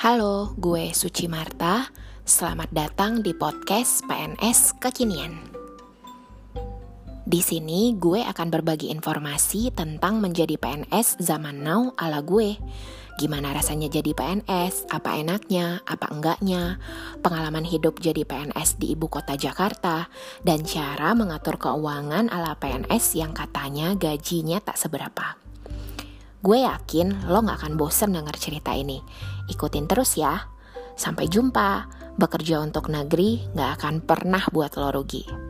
Halo, gue Suci Marta. Selamat datang di podcast PNS Kekinian. Di sini gue akan berbagi informasi tentang menjadi PNS zaman now ala gue. Gimana rasanya jadi PNS, apa enaknya, apa enggaknya, pengalaman hidup jadi PNS di ibu kota Jakarta, dan cara mengatur keuangan ala PNS yang katanya gajinya tak seberapa. Gue yakin lo gak akan bosen denger cerita ini. Ikutin terus ya. Sampai jumpa. Bekerja untuk negeri gak akan pernah buat lo rugi.